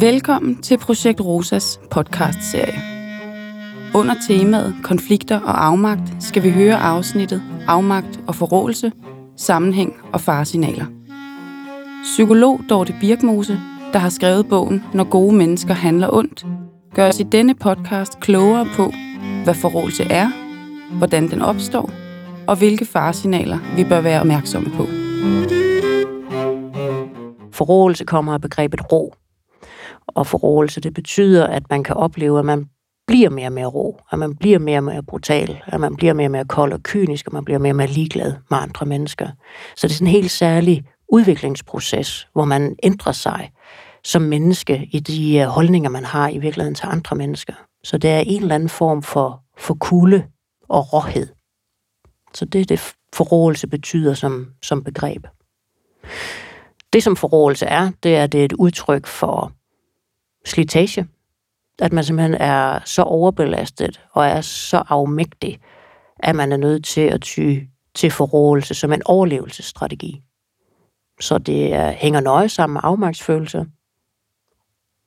Velkommen til Projekt Rosas podcast-serie. Under temaet konflikter og afmagt skal vi høre afsnittet Afmagt og forrådelse, sammenhæng og faresignaler. Psykolog Dorte Birkmose, der har skrevet bogen Når gode mennesker handler ondt, gør os i denne podcast klogere på, hvad forrådelse er, hvordan den opstår, og hvilke faresignaler vi bør være opmærksomme på. Forrådelse kommer af begrebet ro. Og forrådelse, det betyder, at man kan opleve, at man bliver mere og mere ro, at man bliver mere og mere brutal, at man bliver mere og mere kold og kynisk, og man bliver mere og mere ligeglad med andre mennesker. Så det er sådan en helt særlig udviklingsproces, hvor man ændrer sig som menneske i de øh, holdninger, man har i virkeligheden til andre mennesker. Så det er en eller anden form for, for kulde og råhed. Så det er det, forrådelse betyder som, som begreb. Det, som forrådelse er, det er, det er et udtryk for slitage, at man simpelthen er så overbelastet og er så afmægtig, at man er nødt til at ty til forrådelse som en overlevelsesstrategi. Så det er, hænger nøje sammen med afmagtsfølelser.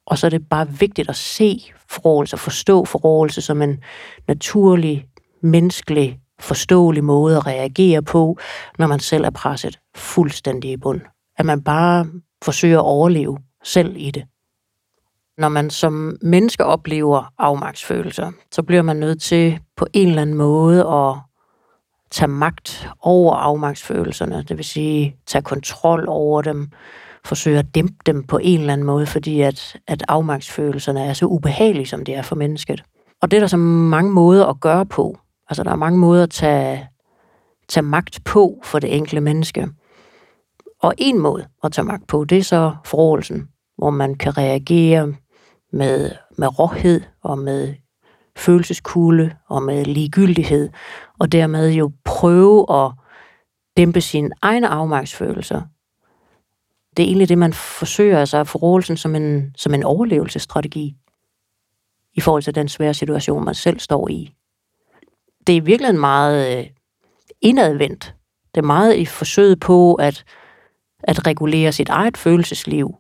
Og så er det bare vigtigt at se forrådelse og forstå forrådelse som en naturlig, menneskelig, forståelig måde at reagere på, når man selv er presset fuldstændig i bund. At man bare forsøger at overleve selv i det når man som menneske oplever afmagtsfølelser, så bliver man nødt til på en eller anden måde at tage magt over afmagtsfølelserne, det vil sige tage kontrol over dem, forsøge at dæmpe dem på en eller anden måde, fordi at, at afmagtsfølelserne er så ubehagelige, som det er for mennesket. Og det er der så mange måder at gøre på. Altså der er mange måder at tage, tage magt på for det enkelte menneske. Og en måde at tage magt på, det er så forrådelsen, hvor man kan reagere med, med råhed og med følelseskulde og med ligegyldighed, og dermed jo prøve at dæmpe sine egne afmagtsfølelser. Det er egentlig det, man forsøger, altså at forrådelsen som en, som en overlevelsesstrategi i forhold til den svære situation, man selv står i. Det er virkelig meget øh, indadvendt. Det er meget i forsøget på at, at regulere sit eget følelsesliv,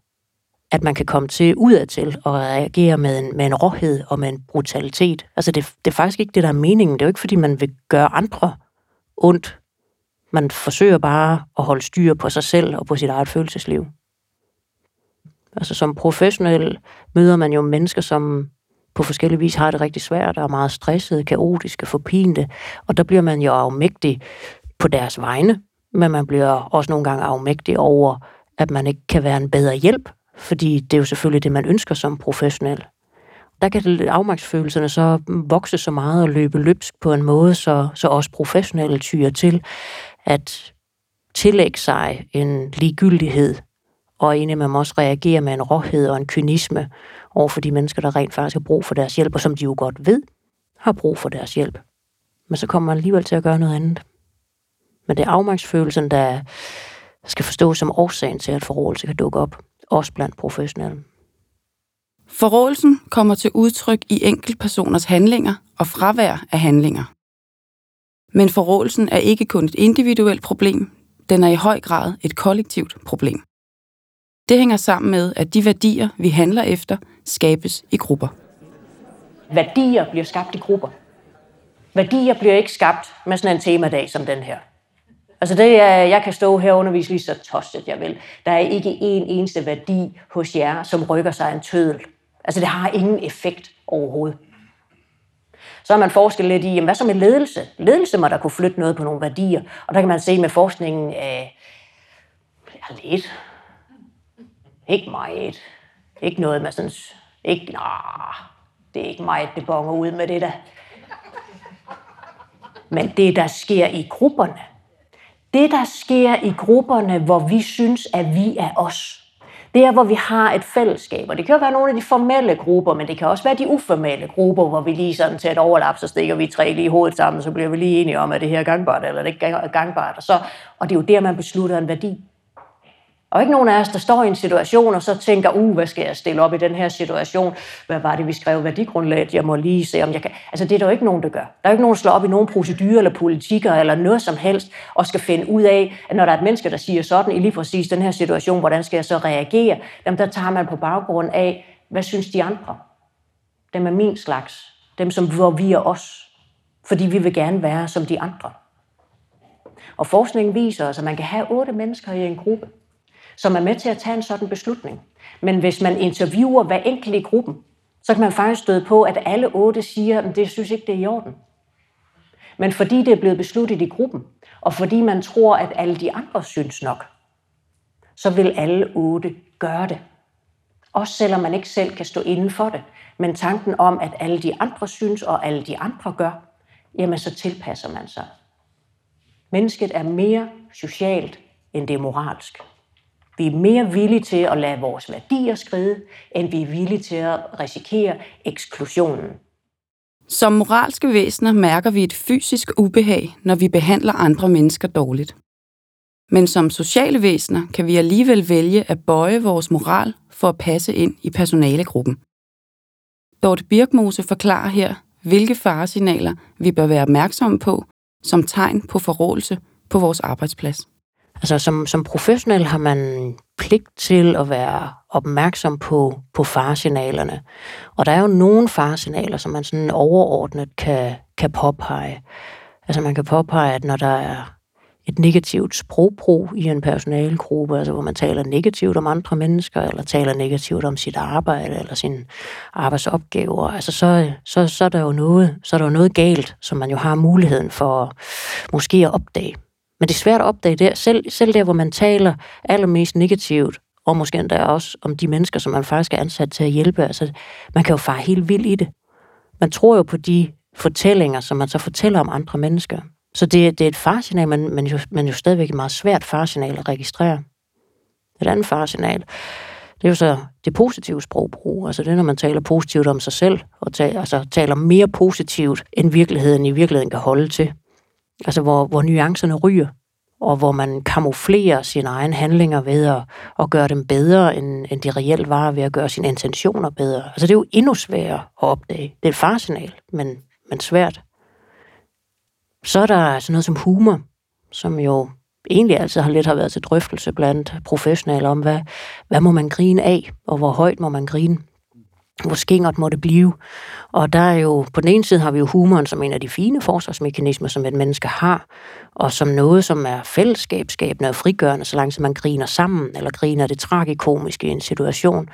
at man kan komme til udadtil og reagere med en, med en råhed og med en brutalitet. Altså det, det er faktisk ikke det, der er meningen. Det er jo ikke, fordi man vil gøre andre ondt. Man forsøger bare at holde styr på sig selv og på sit eget følelsesliv. Altså som professionel møder man jo mennesker, som på forskellige vis har det rigtig svært, og er meget stressede, kaotiske, forpinte, og der bliver man jo afmægtig på deres vegne, men man bliver også nogle gange afmægtig over, at man ikke kan være en bedre hjælp fordi det er jo selvfølgelig det, man ønsker som professionel. Der kan afmagtsfølelserne så vokse så meget og løbe løbsk på en måde, så, så også professionelle tyrer til at tillægge sig en ligegyldighed, og man også reagere med en råhed og en kynisme over for de mennesker, der rent faktisk har brug for deres hjælp, og som de jo godt ved har brug for deres hjælp. Men så kommer man alligevel til at gøre noget andet. Men det er afmagtsfølelsen, der skal forstås som årsagen til, at forrådelse kan dukke op også blandt professionelle. Forrådelsen kommer til udtryk i enkeltpersoners handlinger og fravær af handlinger. Men forrådelsen er ikke kun et individuelt problem, den er i høj grad et kollektivt problem. Det hænger sammen med, at de værdier, vi handler efter, skabes i grupper. Værdier bliver skabt i grupper. Værdier bliver ikke skabt med sådan en temadag som den her. Altså det er, jeg kan stå her og undervise lige så tostet jeg vil. Der er ikke en eneste værdi hos jer, som rykker sig en tødel. Altså det har ingen effekt overhovedet. Så har man forsket lidt i, jamen, hvad så med ledelse? Ledelse må der kunne flytte noget på nogle værdier. Og der kan man se med forskningen, øh, ja, lidt. Ikke meget. Ikke noget med sådan, ikke, nah, det er ikke meget, det bonger ud med det der. Men det, der sker i grupperne, det, der sker i grupperne, hvor vi synes, at vi er os, det er, hvor vi har et fællesskab. Og det kan jo være nogle af de formelle grupper, men det kan også være de uformelle grupper, hvor vi lige sådan til et overlap, så stikker vi tre lige i hovedet sammen, så bliver vi lige enige om, at det her er gangbart, eller det ikke er gangbart. Og, så, og det er jo der, man beslutter en værdi. Og ikke nogen af os, der står i en situation og så tænker, uh, hvad skal jeg stille op i den her situation? Hvad var det, vi skrev værdigrundlaget? Jeg må lige se, om jeg kan... Altså, det er der jo ikke nogen, der gør. Der er jo ikke nogen, der slår op i nogen procedurer eller politikker eller noget som helst, og skal finde ud af, at når der er et menneske, der siger sådan i lige præcis den her situation, hvordan skal jeg så reagere? Jamen, der tager man på baggrund af, hvad synes de andre? Dem er min slags. Dem, som hvor vi er os. Fordi vi vil gerne være som de andre. Og forskningen viser os, at man kan have otte mennesker i en gruppe, som er med til at tage en sådan beslutning. Men hvis man interviewer hver enkelt i gruppen, så kan man faktisk støde på, at alle otte siger, at det synes ikke, det er i orden. Men fordi det er blevet besluttet i gruppen, og fordi man tror, at alle de andre synes nok, så vil alle otte gøre det. Også selvom man ikke selv kan stå inden for det. Men tanken om, at alle de andre synes, og alle de andre gør, jamen så tilpasser man sig. Mennesket er mere socialt, end det er moralsk. Vi er mere villige til at lade vores værdier skride, end vi er villige til at risikere eksklusionen. Som moralske væsener mærker vi et fysisk ubehag, når vi behandler andre mennesker dårligt. Men som sociale væsener kan vi alligevel vælge at bøje vores moral for at passe ind i personalegruppen. Dorte Birkmose forklarer her, hvilke faresignaler vi bør være opmærksomme på som tegn på forrådelse på vores arbejdsplads. Altså som, som professionel har man pligt til at være opmærksom på, på faresignalerne. Og der er jo nogle faresignaler, som man sådan overordnet kan, kan påpege. Altså man kan påpege, at når der er et negativt sprogbrug i en personalegruppe, altså hvor man taler negativt om andre mennesker, eller taler negativt om sit arbejde, eller sine arbejdsopgaver, altså så, så, så, er der jo noget, så er der jo noget galt, som man jo har muligheden for måske at opdage. Men det er svært at opdage det, selv, selv der, hvor man taler allermest negativt, og måske endda også om de mennesker, som man faktisk er ansat til at hjælpe. Altså, man kan jo fare helt vildt i det. Man tror jo på de fortællinger, som man så fortæller om andre mennesker. Så det, det er et farsignal, men, men, jo, men jo stadigvæk et meget svært farsignal at registrere. Et andet farsignal, det er jo så det positive sprogbrug. Altså det, når man taler positivt om sig selv, og taler, altså taler mere positivt, end virkeligheden i virkeligheden kan holde til. Altså hvor, hvor nuancerne ryger, og hvor man kamuflerer sine egne handlinger ved at, at gøre dem bedre, end, end de reelt var, ved at gøre sine intentioner bedre. Altså det er jo endnu sværere at opdage. Det er et farsignal, men, men svært. Så er der sådan noget som humor, som jo egentlig altid har lidt har været til drøftelse blandt professionelle om, hvad, hvad må man grine af, og hvor højt må man grine. Hvor skingert må det blive. Og der er jo, på den ene side har vi jo humoren som en af de fine forsvarsmekanismer, som et menneske har, og som noget, som er fællesskabskabende og frigørende, så langt som man griner sammen, eller griner det tragikomiske i en situation.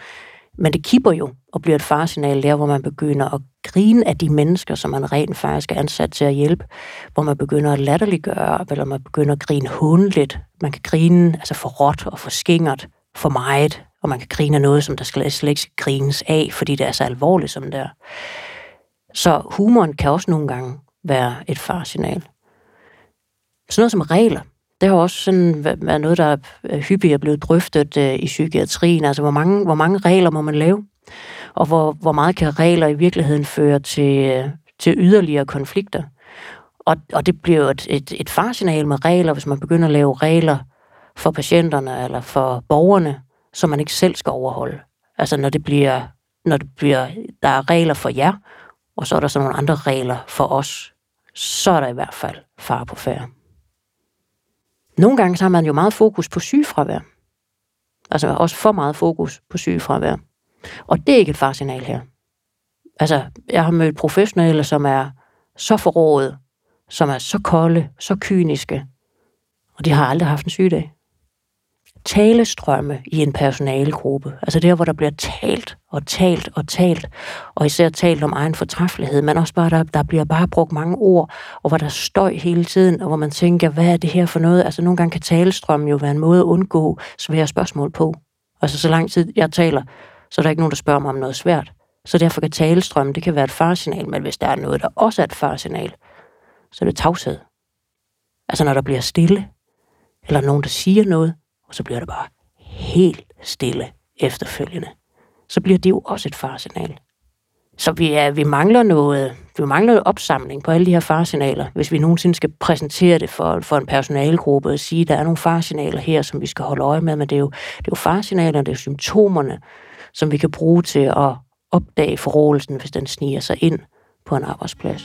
Men det kipper jo og bliver et farsignal der, hvor man begynder at grine af de mennesker, som man rent faktisk er ansat til at hjælpe, hvor man begynder at latterliggøre, eller man begynder at grine hundligt. Man kan grine altså for råt og for skingert, for meget, og man kan grine af noget, som der slet, slet ikke skal grines af, fordi det er så alvorligt som det er. Så humoren kan også nogle gange være et farsignal. Sådan noget som regler, det har også sådan været noget, der er hyppigt blevet drøftet øh, i psykiatrien. Altså, hvor mange, hvor mange regler må man lave? Og hvor, hvor meget kan regler i virkeligheden føre til, øh, til yderligere konflikter? Og, og det bliver jo et, et, et farsignal med regler, hvis man begynder at lave regler for patienterne eller for borgerne, som man ikke selv skal overholde. Altså når det bliver, når det bliver, der er regler for jer, og så er der så nogle andre regler for os, så er der i hvert fald far på færre. Nogle gange så har man jo meget fokus på sygefravær. Altså også for meget fokus på sygefravær. Og det er ikke et farsignal her. Altså, jeg har mødt professionelle, som er så forrådet, som er så kolde, så kyniske, og de har aldrig haft en sygedag talestrømme i en personalegruppe. Altså der, hvor der bliver talt og talt og talt, og især talt om egen fortræffelighed, men også bare, der, der bliver bare brugt mange ord, og hvor der støj hele tiden, og hvor man tænker, hvad er det her for noget? Altså nogle gange kan talestrømmen jo være en måde at undgå svære spørgsmål på. Altså så lang tid jeg taler, så er der ikke nogen, der spørger mig om noget svært. Så derfor kan talestrømmen, det kan være et farsignal, men hvis der er noget, der også er et farsignal, så er det tavshed. Altså når der bliver stille, eller nogen, der siger noget, og så bliver det bare helt stille efterfølgende. Så bliver det jo også et farsignal. Så vi, er, vi mangler noget, vi mangler noget opsamling på alle de her farsignaler, hvis vi nogensinde skal præsentere det for, for en personalegruppe og sige, at der er nogle farsignaler her, som vi skal holde øje med, men det er jo, det er jo farsignalerne, det er symptomerne, som vi kan bruge til at opdage forrådelsen, hvis den sniger sig ind på en arbejdsplads.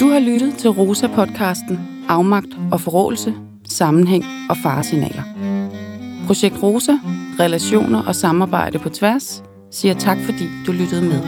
Du har lyttet til Rosa-podcasten afmagt og forrådelse, sammenhæng og faresignaler. Projekt Rosa relationer og samarbejde på tværs, siger tak fordi du lyttede med.